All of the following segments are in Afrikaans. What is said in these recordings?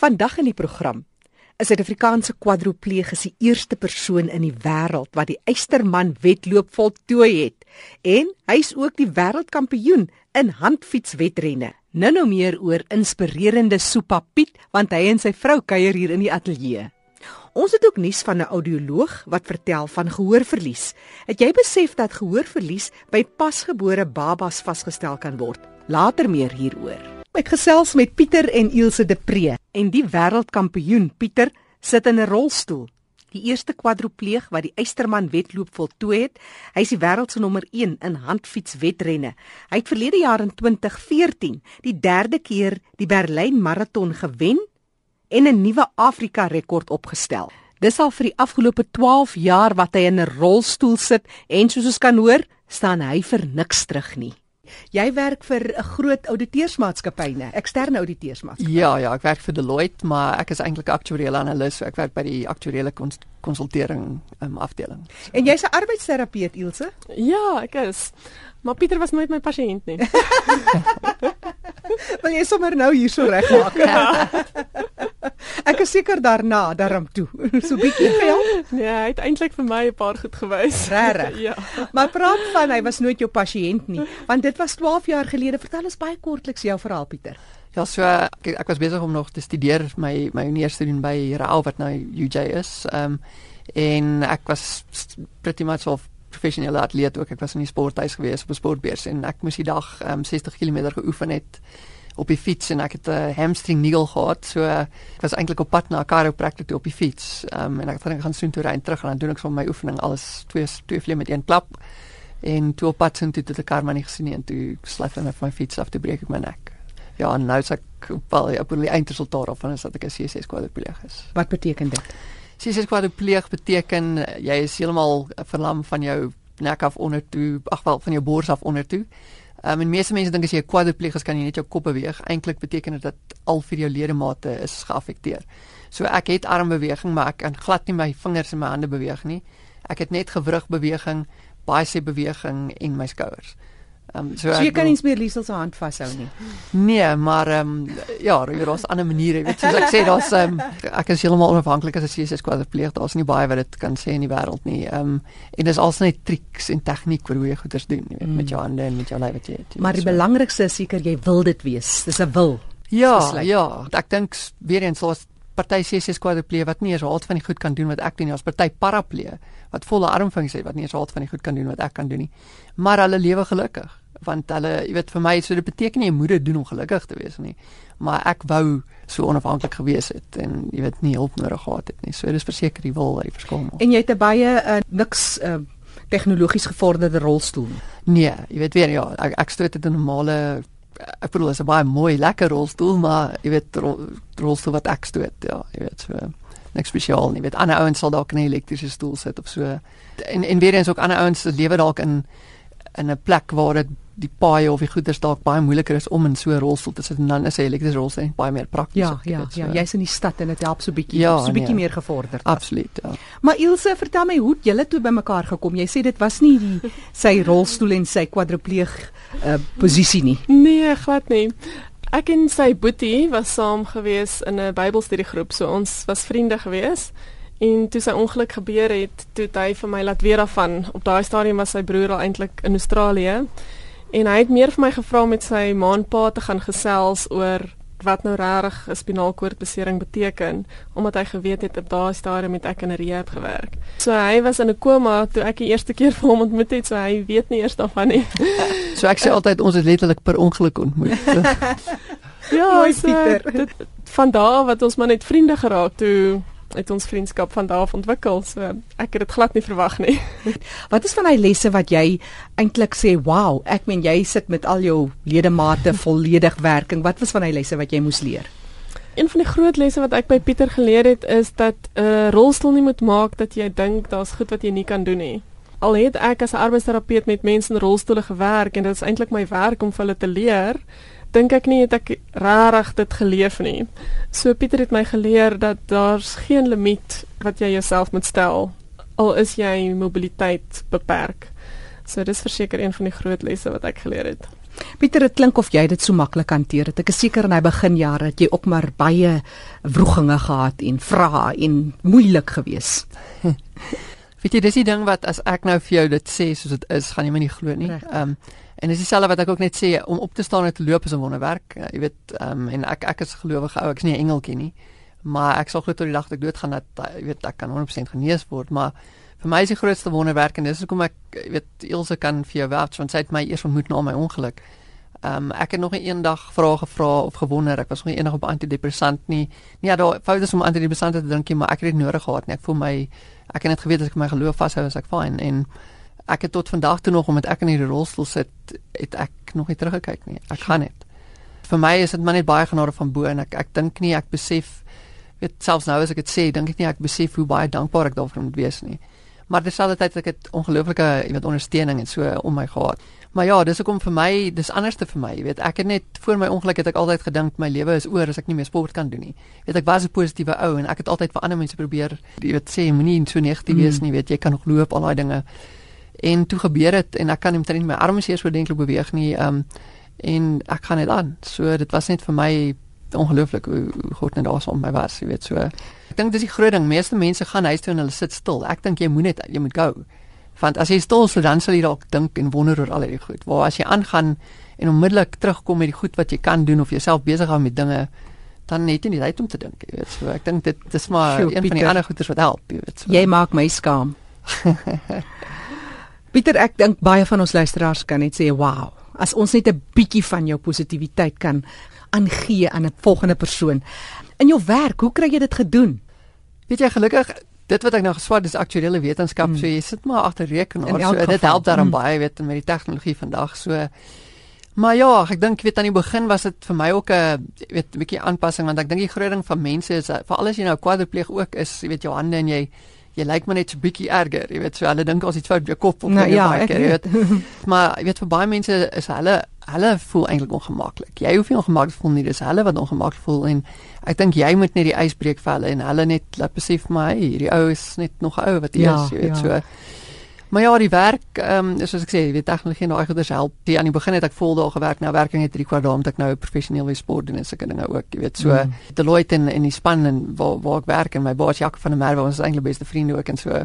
Vandag in die program. 'n Suid-Afrikaanse kwadropleeg is die eerste persoon in die wêreld wat die Eysterman wedloop voltooi het en hy's ook die wêreldkampioen in handfietswedrenne. Nou nou meer oor inspirerende Soepa Piet want hy en sy vrou kuier hier in die ateljee. Ons het ook nuus van 'n audioloog wat vertel van gehoorverlies. Het jy besef dat gehoorverlies by pasgebore babas vasgestel kan word? Later meer hieroor. Ek gesels met Pieter en Ilse de Pre en die wêreldkampioen Pieter sit in 'n rolstoel. Die eerste kwadropleeg wat die Eysterman wedloop voltooi het, hy is die wêreld se nommer 1 in handfietswedrenne. Hy het verlede jaar in 2014 die derde keer die Berlyn maraton gewen en 'n nuwe Afrika rekord opgestel. Dis al vir die afgelope 12 jaar wat hy in 'n rolstoel sit en soos ons kan hoor, staan hy vir niks terug nie. Jy werk vir 'n groot ouditeursmaatskappy, 'n eksterne ouditeursmaatskappy. Ja, ja, ek werk vir Deloitte, maar ek is eintlik aktuariële analis, so ek werk by die aktuariële kons konsultering um, afdeling. So. En jy's 'n arbeidsterapeut, Ilse? Ja, ek is. Maar Pieter was nooit my pasiënt nie. Wil jy sommer nou hierso regmaak? Ja. Ek is seker daarna daarom toe. So bietjie jou? Nee, hy het eintlik vir my 'n paar goed gewys. Regtig? ja. Maar praat van hy was nooit jou pasiënt nie, want dit was 12 jaar gelede. Vertel ons baie kortliks jou verhaal, Pieter. Ja, so ek, ek was besig om nog te studeer my my universiteit doen by Raal wat nou UJ is. Ehm um, en ek was pretty much of professionele atleet ook. Ek was in die sporthuis gewees op 'n sportbeurs en ek moes die dag um, 60 km geoefen het op die fiets en ek het 'n uh, hamstring nigel gehad. So uh, ek was eintlik op pad na 'n chiropractor toe op die fiets. Um, en ek het gaan soontoe ry en terug en dan doen ek so my oefening alles twee twee vlee met een klap. En toe op pad soontoe het ek kar maar nie gesien nie en toe slyf hulle van my fiets af te breek ek my nek. Ja, en nou sê ek wel ja, op die eindresultaat af van is dat ek 'n C6 kwadripleeg is. Wat beteken dit? C6 kwadripleeg beteken jy is heeltemal verlam van jou nek af onder toe, ag wel van jou bors af onder toe. Um, en meeste mense dink as jy 'n kwadripleeg is, kan jy net jou kop beweeg. Eintlik beteken dit dat al vier jou ledemate is geaffekteer. So ek het armbeweging, maar ek kan glad nie my vingers en my hande beweeg nie. Ek het net gewrigbeweging, bicep beweging en my skouers. Um, so, so jy kan nie meer Liesel se hand vashou nie. Nee, maar ehm um, ja, daar is ander maniere, weet jy, soos ek sê, daar's ehm um, ek is heeltemal onafhanklik as 'n CSS kwadripleeg. Daar's nie baie wat dit kan sê in die wêreld nie. Ehm um, en dis alsne net triks en tegniek hoe jy goeders doen, jy weet, mm. met jou hande en met jou lyf wat jy het. Maar die so. belangrikste is seker jy wil dit wees. Dis 'n wil. Ja, ja. Ek dink weer eens soos party CSS kwadripleeg wat nie eens half van die goed kan doen wat ek doen nie. Ons party parapleeg wat volle armfunksie het wat nie eens half van die goed kan doen wat ek kan doen nie. Maar hulle lewe gelukkig want hulle jy weet vir my so dit beteken nie 'n moeder doen om gelukkig te wees nie maar ek wou so onafhanklik gewees het en jy weet nie hulp nodig gehad het nie. So dis verseker die wil hy verskil maak. En jy het baie uh, niks uh, tegnologies gevorderde rolstoel nee jy weet weer ja ek, ek stoot dit in 'n normale ek bedoel is 'n baie mooi lekker rolstoel maar jy weet rol, rolstoel wat ek stoot ja jy weet so niks spesiaal nie. Weet ander ouens sal dalk 'n elektriese stoel sit of so. En en weer eens ook ander ouens lewe dalk in in 'n plek waar dit die paai of die goeders dalk baie moeiliker is om in so 'n rolstoel te sit en dan is 'n elektriese rolstoel baie meer prakties. Ja, ja, ja, jy's in die stad en dit help so bietjie, ja, so bietjie nee, meer gevorderd. Absoluut, ja. Maar Ilse, vertel my hoe het julle toe bymekaar gekom? Jy sê dit was nie die sy rolstoel en sy kwadripleeg uh, posisie nie. Nee, glad nie. Ek en sy boetie was saam gewees in 'n Bybelstudiegroep, so ons was vriende gewees. En toe sy ongeluk gebeur het, toe het hy vir my laat weer af van. Op daai stadium was sy broer al eintlik in Australië. En hy het meer vir my gevra met sy maanpa te gaan gesels oor wat nou regtig 'n spinalkoordbesering beteken omdat hy geweet het op daai stadium het ek in 'n rehab gewerk. So hy was in 'n koma toe ek die eerste keer vir hom ontmoet het, so hy weet nie eers daarvan nie. so ek sê altyd ons het letterlik per ongeluk ontmoet. ja, Mooi, so, dit, van daar wat ons maar net vriende geraak toe het ons vriendskap van daardie ontwikkel. So ek het dit glad nie verwag nie. wat is van hy lesse wat jy eintlik sê, "Wow, ek meen jy sit met al jou ledemate volledig werking." Wat was van hy lesse wat jy moes leer? Een van die groot lesse wat ek by Pieter geleer het is dat 'n uh, rolstoel nie moet maak dat jy dink daar's goed wat jy nie kan doen nie. Al het ek as 'n arbeidsterapeut met mense in rolstoele gewerk en dit is eintlik my werk om hulle te leer, dink ek nie het ek regtig dit geleef nie. So Pieter het my geleer dat daar's geen limiet wat jy jouself moet stel al is jy mobiliteit beperk. So dis verseker een van die groot lesse wat ek geleer het. Pieter, dit klink of jy dit so maklik hanteer het. Ek is seker in hy beginjare het jy ook maar baie wroeginge gehad en vrae en moeilik geweest. Weet jy, dis die ding wat as ek nou vir jou dit sê soos dit is, gaan jy my nie glo nie. Ehm um, en dis dieselfde wat ek ook net sê om op te staan en te loop is 'n wonderwerk. Uh, jy weet, ehm um, en ek ek is gelowige ou, ek is nie 'n engeltjie nie. Maar ek sal glo tot die dag dat ek doodgaan dat uh, jy weet ek kan 100% genees word, maar vir my is die grootste wonderwerk en dis hoekom ek jy weet Ilse kan vir jou vouch want sy het my eers ontmoet na my ongeluk. Ehm um, ek het nog eendag vrae gevra of gewonder ek was nog nie eendag op antidepressant nie. Nee, daar foute is om antidepressante te drink, maar ek het dit nodig gehad nie. Ek voel my ek het net geweet as ek my geloof vashou as ek fyn en ek het tot vandag toe nog omdat ek in hierdie rolstoel sit het ek nog nie teruggekyk nie. Ek gaan net. Vir my is dit maar net baie genade van bo en ek ek dink nie ek besef weet selfs nou as ek dit sê dink ek nie ek besef hoe baie dankbaar ek daarvoor moet wees nie. Maar terselfdertyd ek het ongelooflike jy weet ondersteuning en so om my gehad. Maar ja dis hoekom vir my dis anderste vir my jy weet. Ek het net voor my ongeluk het ek altyd gedink my lewe is oor as ek nie meer sport kan doen nie. Weet ek was 'n positiewe ou en ek het altyd vir ander mense probeer jy weet sê moenie so negatief wees mm. nie weet. Jy kan nog loop al daai dinge en toe gebeur dit en ek kan net my arms eers oordenklik beweeg nie um en ek kan net aan. So dit was net vir my ongelooflik hoe, hoe God net daar so om my was jy weet so. Ek dink dis die groot ding meeste mense gaan huis toe en hulle sit stil. Ek dink jy moet net jy moet gou want as jy stil so dan sal jy dalk dink en wonder oor al die goed. Waar as jy aangaan en onmiddellik terugkom met die goed wat jy kan doen of jouself besig hou met dinge dan net nie tyd om te dink jy weet so. Ek dink dit dis maar Sjoe, een Pieter, van die ander goeders wat help jy weet so. Jy maak my skaam Pieter, ek dink baie van ons luisteraars kan net sê, "Wow, as ons net 'n bietjie van jou positiwiteit kan aangee aan 'n volgende persoon in jou werk, hoe kry jy dit gedoen?" Weet jy gelukkig dit wat ek nou geswat is aktuelle wetenskap, mm. so jy sit maar agter rekenaar, so dit help daarom mm. baie weet met die tegnologie vandag, so Maar ja, ek dink weet aan die begin was dit vir my ook 'n weet 'n bietjie aanpassing want ek dink die groot ding van mense is veral as jy nou kwadripleeg ook is, jy weet jou hande en jy jy lyk maar net so bietjie erger, jy weet, so hulle dink as iets fout met jou kop of nou, ja, baie keer, jy weet. maar jy weet vir baie mense is hulle hulle voel eintlik ongemaklik. Jy hoef nie ongemaklik voel nie, dis hulle wat ongemaklik voel en ek dink jy moet net die ys breek vir hulle en hulle net laat besef maar hierdie ou is net nog ou wat hy ja, is, jy weet, ja. so Maar ja, die werk, ehm um, soos ek sê, die tegnologie en daai goeders help. Die aan die begin het ek vol daar gewerk, nou werk ek net 3 kwart dae omdat ek nou professioneel weer sport doen en sulke dinge ook, jy weet. So mm. Deloitte en in die span en waar waar ek werk en my baas Jacques van der Merwe, ons is eintlik beste vriende ook en so.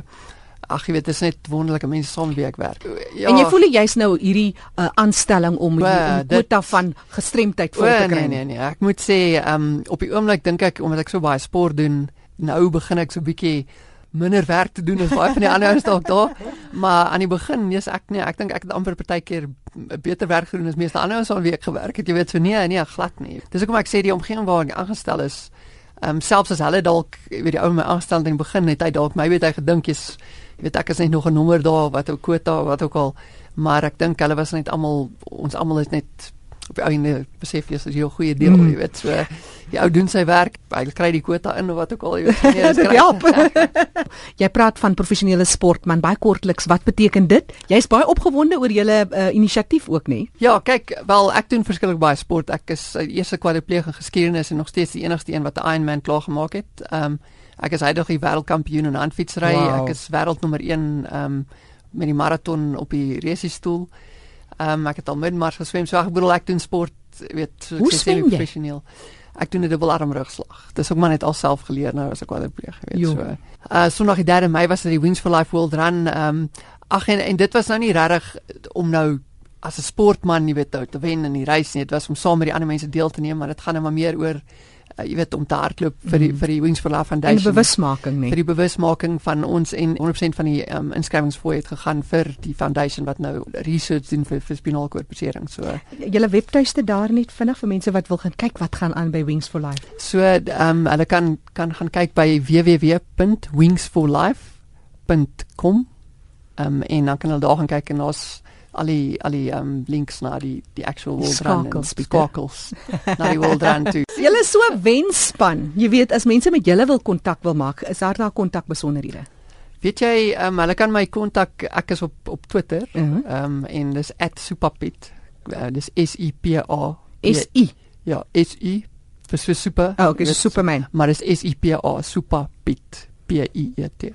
Ag, jy weet, dit is net wonderlike mense saam wie ek werk. Ja. En jy voel jy's nou hierdie uh, aanstelling om die quota van gestremdheid vol te kry. Nee, nee, nee. Ek moet sê, ehm um, op die oomblik dink ek omdat ek so baie sport doen, nou begin ek so bietjie minder werk te doen as baie van die ander ouens dalk daar. Maar aan die begin, nee, ek nee, ek dink ek het amper partykeer beter werk gedoen as meeste ander ouens aan week gewerk het. Jy weet so nee, nee, glad nie. Dis hoekom ek sê die omgewing waar ek aangestel is, ehm um, selfs as hulle dalk weet die ou my aanstelling begin het hy dalk my weet hy gedink jy's jy weet ek is net nog 'n nommer daar wat 'n kwota wat ook al maar ek dink hulle was net almal ons almal is net op die einde besef jy jy 'n goeie deel, mm. jy weet, so die ou doen sy werk, hy kry die kwota in of wat ook al, jy weet, nee, dit help. jy praat van professionele sport, man, baie kortliks, wat beteken dit? Jy's baie opgewonde oor julle uh, inisiatief ook, nê? Ja, kyk, wel ek doen verskriklik baie sport. Ek is uh, eerste kwadripleeg in geskiedenis en nog steeds die enigste een wat 'n Ironman klaar gemaak het. Ehm um, ek is heidaglik die wêreldkampioen in handfietsry. Wow. Ek is wêreldnommer 1 ehm um, met die maraton op die reisiestoel. Ehm um, ek het al midmars geswem, so ek bedoel ek doen sport, weet, so ek sê professioneel. Ek doen 'n dubbel arm rugslag. Dis ook maar net alself geleer nou as ek kwadripleeg, weet jo. so. Uh Sondag die 3de Mei was dit die Wings for Life World Run. Ehm um, ag en, en dit was nou nie regtig om nou as 'n sportman, jy weet, te wen in die reis nie. Dit was om saam met die ander mense deel te neem, maar dit gaan nou maar meer oor uh, jy weet om te hardloop vir die mm. vir die Wings for Life Foundation. En bewusmaking nie. Vir die bewusmaking van ons en 100% van die um, inskrywings het gegaan vir die foundation wat nou research doen vir, vir spinal cord beserings. So julle webtuiste daar net vinnig vir mense wat wil gaan kyk wat gaan aan by Wings for Life. So ehm um, hulle kan kan gaan kyk by www.wingsforlife.com. Ehm um, en dan kan hulle daar gaan kyk en ons al die al die um links na die die actual world run en sparkles na die world run toe. Julle is so wenspan. Jy weet as mense met julle wil kontak wil maak, is daar daar kontak besonderhede? Weet jy, um hulle kan my kontak. Ek is op op Twitter. Mhm. Um en dis @supapit. Uh, dis S U P A S I. Ja, S U vir super. Oh, okay, so Superman. Maar dis S U P A Supapit. P I E T.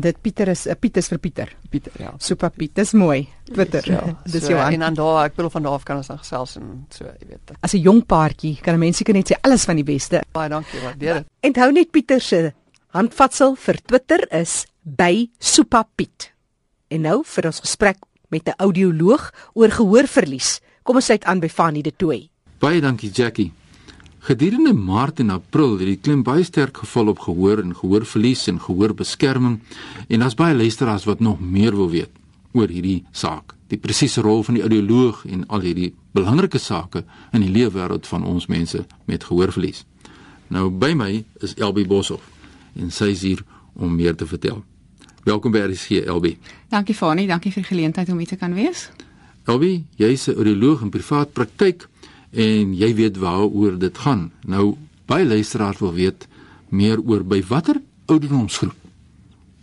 Dit Pieter is 'n uh, Piet is vir Pieter. Pieter, ja. Super Piet, dis mooi. Twitter. Yes, ja. dis so, jou hand. en dan daar, ek bedoel van daar af kan ons dan gesels en so, jy weet. As 'n jong paartjie kan 'n mens seker net sê alles van die beste. Baie dankie, waardeer dit. En hou net Pieter se handvatsel vir Twitter is by Supapiet. En nou vir ons gesprek met 'n audioloog oor gehoorverlies. Kom ons sluit aan by Fanny de Tooy. Baie dankie Jackie. Gedurende Maart en April het die klim baie sterk geval op gehoor en gehoorverlies en gehoorbeskerming en daar's baie luisteraars wat nog meer wil weet oor hierdie saak. Die presiese rol van die audioloog en al hierdie belangrike sake in die leefwêreld van ons mense met gehoorverlies. Nou by my is Elbie Boshoff en sy is hier om meer te vertel. Welkom by RSG Elbie. Dankie Fani, dankie vir die geleentheid om hier te kan wees. Elbie, jy's 'n audioloog in privaat praktyk en jy weet waaroor dit gaan. Nou baie luisteraars wil weet meer oor by watter ouderdomsgroep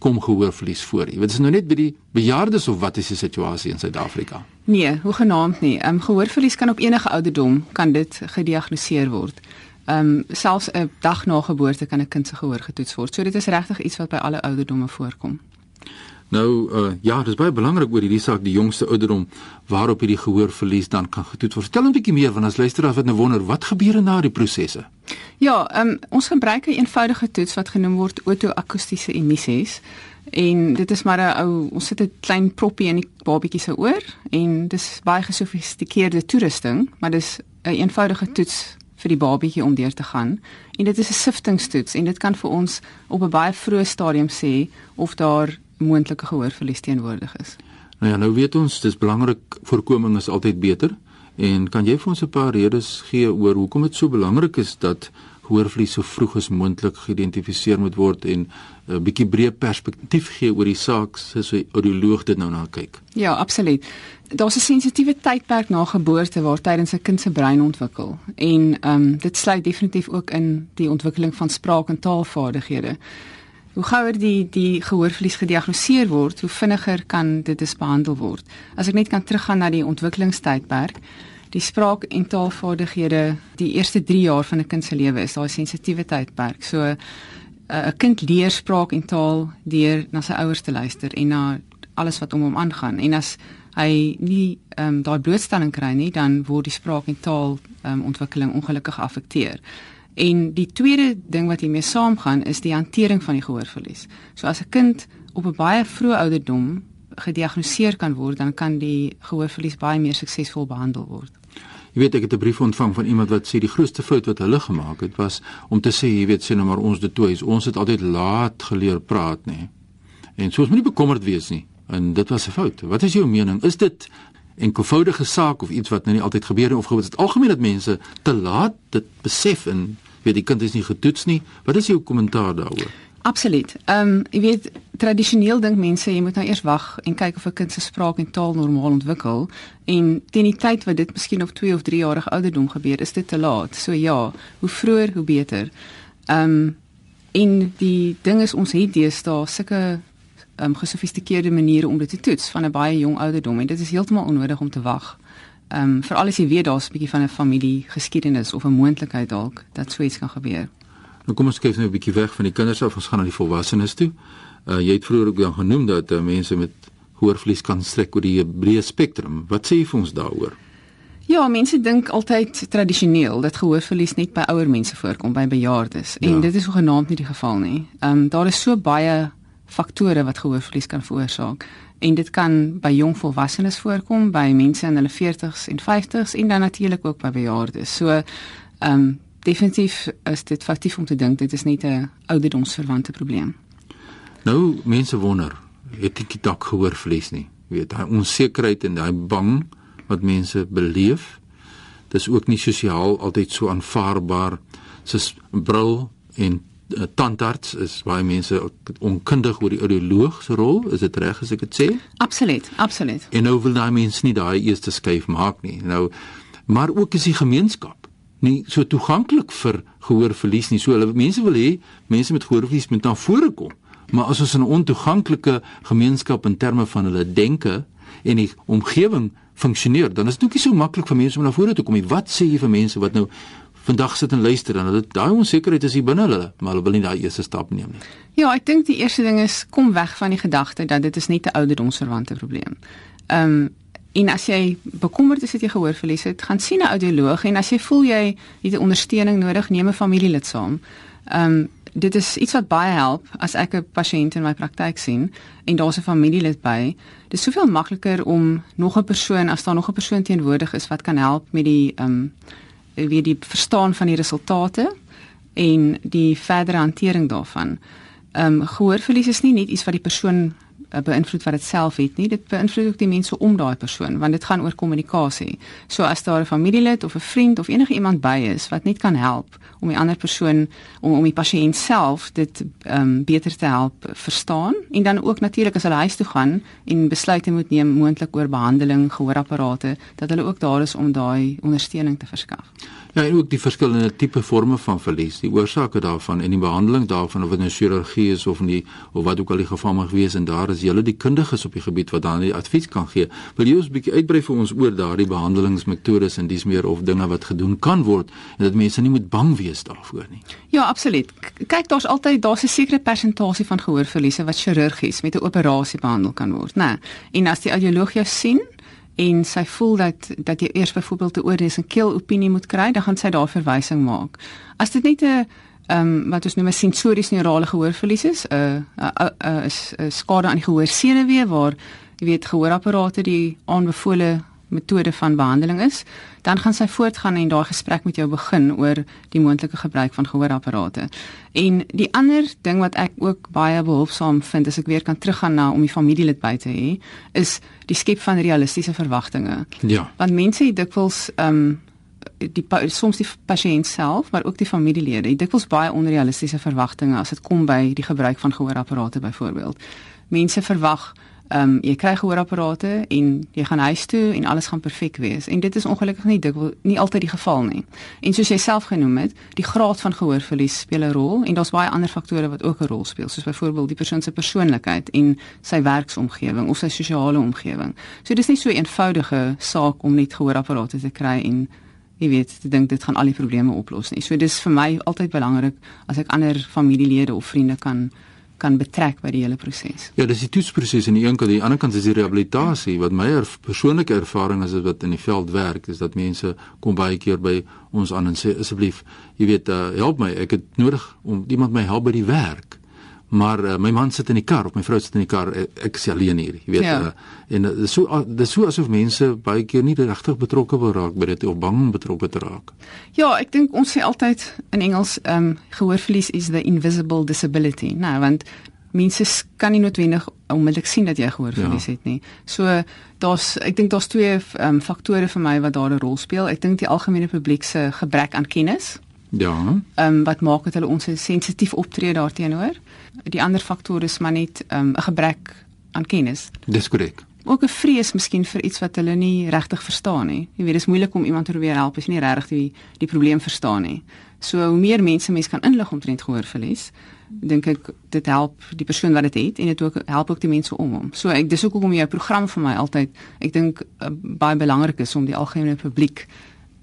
kom gehoorverlies voor. Jy weet dit is nou net by die bejaardes of wat is die situasie in Suid-Afrika? Nee, hoegenaamd nie. Ehm um, gehoorverlies kan op enige ouderdom kan dit gediagnoseer word. Ehm um, selfs 'n dag na geboorte kan 'n kind se gehoor getoets word. So dit is regtig iets wat by alle ouderdomme voorkom. Nou uh, ja, dis baie belangrik oor hierdie saak die jongste ouderdom waarop hierdie gehoorverlies dan kan getoets word. Vertel 'n bietjie meer want as luisteraars wat nou wonder, wat gebeur na die prosesse? Ja, ehm um, ons gebruik 'n eenvoudige toets wat genoem word otoakustiese emissies. En dit is maar 'n ou ons sit 'n klein proppie in die babatjie se oor en dis baie gesofistikeerde toerusting, maar dis 'n eenvoudige toets vir die babatjie om deur te gaan. En dit is 'n siftingstoets en dit kan vir ons op 'n baie vroeë stadium sê of daar moontlike gehoorverlies teenwoordig is. Nou ja, nou weet ons dis belangrik voorkoming is altyd beter. En kan jy vir ons 'n paar redes gee oor hoekom dit so belangrik is dat gehoorverlies so vroeg as moontlik geïdentifiseer moet word en 'n bietjie breë perspektief gee oor die saak soos 'n audioloog dit nou na kyk? Ja, absoluut. Daar's 'n sensitiewe tydperk na geboorte waar tydens 'n kind se brein ontwikkel en ehm um, dit sluit definitief ook in die ontwikkeling van spraak en taalvaardighede. Hoe gouer die die gehoorverlies gediagnoseer word, hoe vinniger kan dit dus behandel word. As ek net kan teruggaan na die ontwikkelingstydperk, die spraak en taalvaardighede, die eerste 3 jaar van 'n kind se lewe is daai sensitiewe tydperk. So 'n uh, kind leer spraak en taal deur na sy ouers te luister en na alles wat om hom aangaan. En as hy nie ehm um, daai blootstelling kry nie, dan word die spraak en taal ehm um, ontwikkeling ongelukkig geaffekteer. En die tweede ding wat hiermee saamgaan is die hantering van die gehoorverlies. So as 'n kind op 'n baie vroeë ouderdom gediagnoseer kan word, dan kan die gehoorverlies baie meer suksesvol behandel word. Jy weet ek het 'n brief ontvang van iemand wat sê die grootste fout wat hulle gemaak het was om te sê, jy weet, sê nou maar ons dit toe is, ons het altyd laat geleer praat, nê. En soos moenie bekommerd wees nie. En dit was 'n fout. Wat is jou mening? Is dit enkelvoudige saak of iets wat nou nie altyd gebeur nie of gebeur dit algemeen dat mense te laat dit besef en weet die kind is nie getoets nie. Wat is jou kommentaar daaroor? Absoluut. Ehm um, jy weet tradisioneel dink mense jy moet nou eers wag en kyk of 'n kind se spraak en taal normaal ontwikkel en teen die tyd wat dit miskien op 2 of 3 jarige ouderdom gebeur, is dit te laat. So ja, hoe vroeër hoe beter. Ehm um, en die ding is ons het deesdae sulke um, gesofistikeerde maniere om dit te toets van 'n baie jong ouderdom en dit is heeltemal onnodig om te wag. Ehm um, veral as jy weet daar's 'n bietjie van 'n familie geskiedenis of 'n moontlikheid dalk dat so iets kan gebeur. Nou kom ons kyk nou 'n bietjie weg van die kinders af, ons gaan na die volwassenes toe. Uh jy het vroeër ook dan genoem dat uh, mense met hoorvlies kan strek oor die breë spektrum. Wat sê jy vir ons daaroor? Ja, mense dink altyd tradisioneel dat gehoorverlies net by ouer mense voorkom, by bejaardes. En Ja. dit is hoegenaamd nie die geval nie. Ehm um, daar is so baie faktore wat gehoorverlies kan veroorsaak en dit kan by jong volwassenes voorkom, by mense in hulle 40s en 50s en dan natuurlik ook by bejaardes. So ehm um, definitief is dit faktief om te dink dit is net 'n ouderdomsverwante probleem. Nou mense wonder, het ek dit dalk gehoorverlies nie? Jy weet, daai onsekerheid en daai bang wat mense beleef, dis ook nie sosiaal altyd so aanvaarbaar soos bril en tandarts is baie mense onkundig oor die audioloog se rol, is dit reg as ek dit sê? Absoluut, absoluut. En nou wil daai mense nie daai eerste skuif maak nie. Nou maar ook is die gemeenskap nie so toeganklik vir gehoorverlies nie. So hulle mense wil hê mense met gehoorverlies moet na vore kom. Maar as ons 'n ontoeganklike gemeenskap in terme van hulle denke en die omgewing funksioneer, dan is dit ook nie so maklik vir mense om na vore te kom nie. Wat sê jy vir mense wat nou vandag sit en luister en hulle daai onsekerheid is hier binne hulle, maar hulle wil nie daai eerste stap neem nie. Ja, ek dink die eerste ding is kom weg van die gedagte dat dit is net 'n ouderdomsverwante probleem. Ehm um, en as jy bekommerd is dat jy gehoorverlies het, gaan sien 'n audioloog en as jy voel jy het ondersteuning nodig, neem 'n familielid saam. Ehm um, dit is iets wat baie help as ek 'n pasiënt in my praktyk sien en daar's 'n familielid by. Dit is soveel makliker om nog 'n persoon as daar nog 'n persoon teenwoordig is wat kan help met die ehm um, wie die verstaan van die resultate en die verdere hantering daarvan. Ehm um, gehoorverlies is nie net iets wat die persoon beïnvloed wat dit self het nie. Dit beïnvloed ook die mense om daai persoon want dit gaan oor kommunikasie. So as daar 'n familielid of 'n vriend of enige iemand by is wat net kan help om die ander persoon om om die pasiënt self dit ehm um, beter te help verstaan en dan ook natuurlik as hulle huis toe gaan en besluite moet neem moontlik oor behandeling, gehoorapparate, dat hulle ook daar is om daai ondersteuning te verskaf. Ja, en ook die verskillende tipe forme van verlies, die oorsake daarvan en die behandeling daarvan of dit nou chirurgie is of nie of wat ook al die geval mag wees en daar is julle die kundiges op die gebied wat dan die advies kan gee. Wil jy ons 'n bietjie uitbrei vir ons oor daardie behandelingsmetodes en dis meer of dinge wat gedoen kan word en dat mense nie moet bang wees daarvoor nie. Ja, absoluut. Kyk, daar's altyd daar's 'n sekere persentasie van gehoorverliese wat chirurgies met 'n operasie behandel kan word, né? En as die audioloog jou sien en sy voel dat dat jy eers byvoorbeeld 'n oordes en keel opinie moet kry, dan gaan sy daar verwysing maak. As dit net 'n ehm um, wat ons noem 'n sensories neurale gehoorverlies is, 'n 'n 'n skade aan die gehoorsenuwee waar jy weet gehoorapparate die aanbevole metode van behandeling is, dan gaan sy voortgaan en daai gesprek met jou begin oor die moontlike gebruik van gehoorapparate. En die ander ding wat ek ook baie behulpsaam vind as ek weer kan teruggaan na om die familielid by te hê, is die skep van realistiese verwagtinge. Ja. Want mense het dikwels ehm um, die soms die pasiënt self, maar ook die familielede, het dikwels baie onrealistiese verwagtinge as dit kom by die gebruik van gehoorapparate byvoorbeeld. Mense verwag Ehm um, jy kry gehoorapparate en jy gaan huis toe en alles gaan perfek wees. En dit is ongelukkig nie dikwels nie altyd die geval nie. En soos jy self genoem het, die graad van gehoorverlies speel 'n rol en daar's baie ander faktore wat ook 'n rol speel, soos byvoorbeeld die persoon se persoonlikheid en sy werksomgewing of sy sosiale omgewing. So dis nie so 'n eenvoudige saak om net gehoorapparate te kry en jy weet, te dink dit gaan al die probleme oplos nie. So dis vir my altyd belangrik as ek ander familielede of vriende kan kan betrek by die hele proses. Ja, dis die toetsproses aan die een kant, aan die ander kant is die rehabilitasie. Wat my er, persoonlike ervaring is wat in die veld werk, is dat mense kom baie keer by ons aan en sê asseblief, jy weet, uh, help my, ek het nodig om iemand my help by die werk maar uh, my man sit in die kar of my vrou sit in die kar ek, ek is alleen hier jy weet ja. uh, en uh, so uh, dit is so asof mense baie keer nie regtig betrokke wil raak by dit of bang om betrokke te raak ja ek dink ons sê altyd in Engels um, gehoorverlies is the invisible disability nou want mense kan nie noodwendig onmiddellik sien dat jy gehoorverlies ja. het nie so daar's ek dink daar's twee um, faktore vir my wat daar 'n rol speel ek dink die algemene publiek se gebrek aan kennis Ja. Ehm um, wat maak dit hulle ons sensitief optree daarteenoor? Die ander faktor is maar net ehm, 'n um, gebrek aan kennis. Dis korrek. Ook 'n vrees miskien vir iets wat hulle nie regtig verstaan nie. Jy weet, dit is moeilik om iemand te probeer help as jy nie regtig die die probleem verstaan nie. So hoe meer mense mense kan inlig omtrent gehoorverlies, dink ek dit help die persoon wat dit het en dit ook help ook die mense om hom. So ek dis hoekom jou program vir my altyd ek dink uh, baie belangrik is om die algemene publiek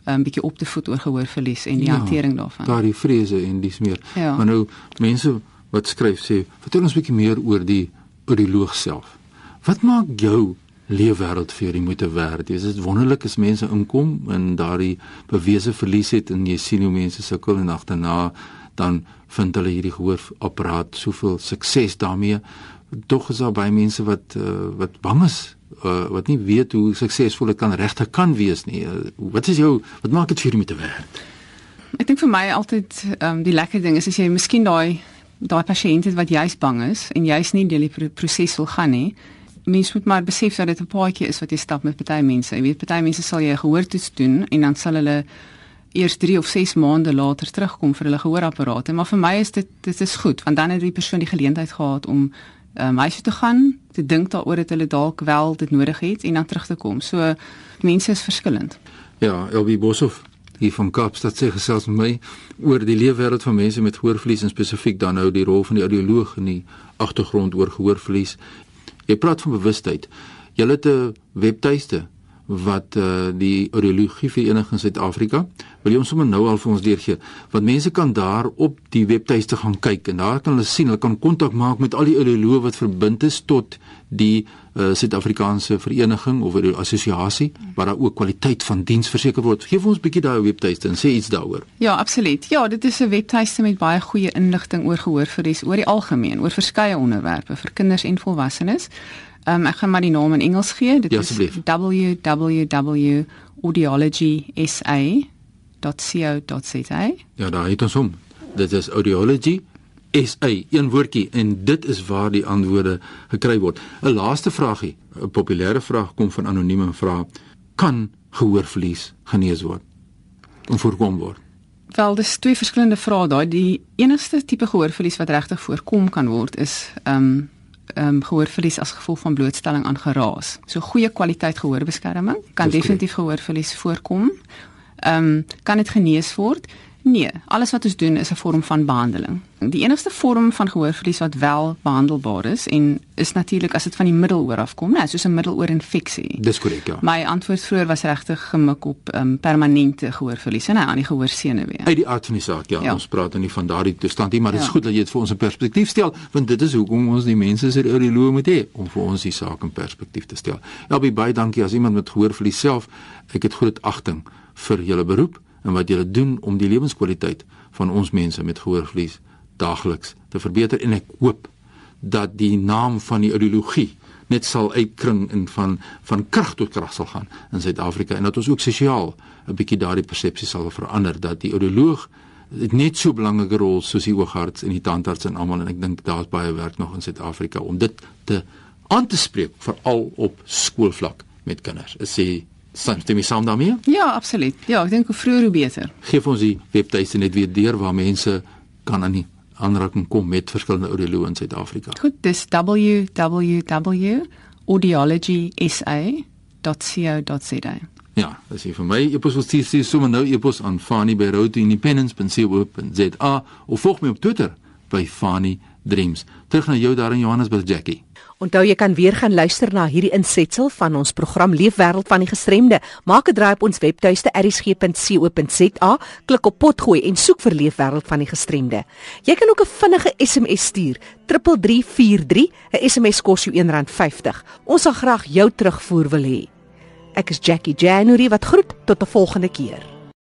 'n um, bietjie op te voed oor gehoorverlies en die ja, hantering daarvan. Daardie vrese en dis meer. Ja. Maar nou mense wat skryf sê, vertel ons bietjie meer oor die oor die loog self. Wat maak jou leefwêreld vir die moeite werd? Dis dit wonderlik as mense inkom en daardie bewese verlies het en jy sien hoe mense sukkel en agterna dan vind hulle hierdie gehoorapparaat soveel sukses daarmee. Tog is daar baie mense wat uh, wat bang is uh, wat nie weet hoe suksesvol dit kan regtig kan wees nie. Uh, wat is jou wat maak dit vir jou met te werk? Ek dink vir my altyd um, die lekker ding is as jy miskien daai daai pasiënt wat jy's bang is en jy's nie deel die proses wil gaan nie. Mens moet maar besef dat dit 'n paadjie is wat jy stap met party mense. Jy weet party mense sal jy gehoor toets doen en dan sal hulle eers 3 of 6 maande later terugkom vir hulle gehoorapparate. Maar vir my is dit dit is goed want dan het die persoon die geleentheid gehad om um, huis toe te gaan, te dink daaroor dat hulle dalk wel dit nodig het en dan terug te kom. So mense is verskillend. Ja, Elbi Boshoff hier van Kaapstad sê gesels met my oor die leefwêreld van mense met gehoorverlies en spesifiek dan nou die rol van die audioloog in die agtergrond oor gehoorverlies. Jy praat van bewustheid. Jy het 'n webtuiste wat uh, die audiologie vereniging in Suid-Afrika. Wil jy ons sommer nou al vir ons deurgee? Want mense kan daar op die webtuiste gaan kyk en daar kan hulle sien, hulle kan kontak maak met al die audioloë wat verbind is tot die uh, Suid-Afrikaanse vereniging of 'n assosiasie waar daar ook kwaliteit van diens verseker word. Geef ons 'n bietjie daai webtuiste en sê iets daaroor. Ja, absoluut. Ja, dit is 'n webtuiste met baie goeie inligting oor gehoorverlies oor die algemeen, oor verskeie onderwerpe vir kinders en volwassenes. Um, ek gaan maar die naam in Engels gee. Dit Ja, is www.audiologysa.co.za. Ja, daar het ons hom. Dit is audiology SA, een woordjie en dit is waar die antwoorde gekry word. 'n Laaste vragie, 'n populêre vraag kom van anonieme vra: Kan gehoorverlies genees word? Om voorkom word. Wel, dis twee verskillende vrae daai. Die enigste tipe gehoorverlies wat regtig voorkom kan word is ehm um, um, gehoorverlies as gevolg van blootstelling aan geraas. So goeie kwaliteit gehoorbeskerming kan definitief gehoorverlies voorkom. Ehm um, kan dit genees word? Nee, alles wat ons doen is 'n vorm van behandeling. Die enigste vorm van gehoorverlies wat wel behandelbaar is en is natuurlik as dit van die middeloor afkom, nou soos 'n middeloorinfeksie. Dis korrek, ja. My antwoord vroeër was regtig gemik op um, permanente gehoorverlies en nou aan die gehoorsenuwee. Uit die aard van die saak, ja, Ja. ons praat nou nie van daardie toestand nie, maar dit is Ja. goed dat jy dit vir ons in perspektief stel, want dit is hoekom ons die mense se audioloog moet hê om vir ons die saak in perspektief te stel. Elbie baie dankie as iemand met gehoorverlies self. Ek het groot agting vir julle beroep en wat julle doen om die lewenskwaliteit van ons mense met gehoorverlies daagliks te verbeter en ek hoop dat die naam van die audiologie net sal uitkring en van van krag tot krag sal gaan in Suid-Afrika en dat ons ook sosiaal 'n bietjie daardie persepsie sal verander dat die audioloog het net so 'n belangrike rol soos die oogarts en die tandarts en almal en ek dink daar's baie werk nog in Suid-Afrika om dit te aan te spreek veral op skoolvlak met kinders. Is sê stem jy saam daarmee? Ja, absoluut. Ja, ek dink hoe vroeër hoe beter. Geef ons die webtuiste net weer deur waar mense kan aan die aanraking kom met verskillende audioloë in Suid-Afrika. Goed, dis www.audiologysa.co.za. Ja, jy vir my e-pos wil stuur, stuur sommer nou e-pos aan fani@roadtoindependence.co.za of volg my op Twitter by Fani Dreams. Terug na jou daar in Johannesburg, Jackie. Onthou jy kan weer gaan luister na hierdie insetsel van ons program Leefwêreld van die Gestremde. Maak 'n draai op ons webtuiste erisg.co.za, klik op potgooi en soek vir Leefwêreld van die Gestremde. Jy kan ook 'n vinnige SMS stuur, 3343. 'n SMS kos jou R1.50. Ons sal graag jou terugvoer wil hê. Ek is Jackie January wat groet tot 'n volgende keer.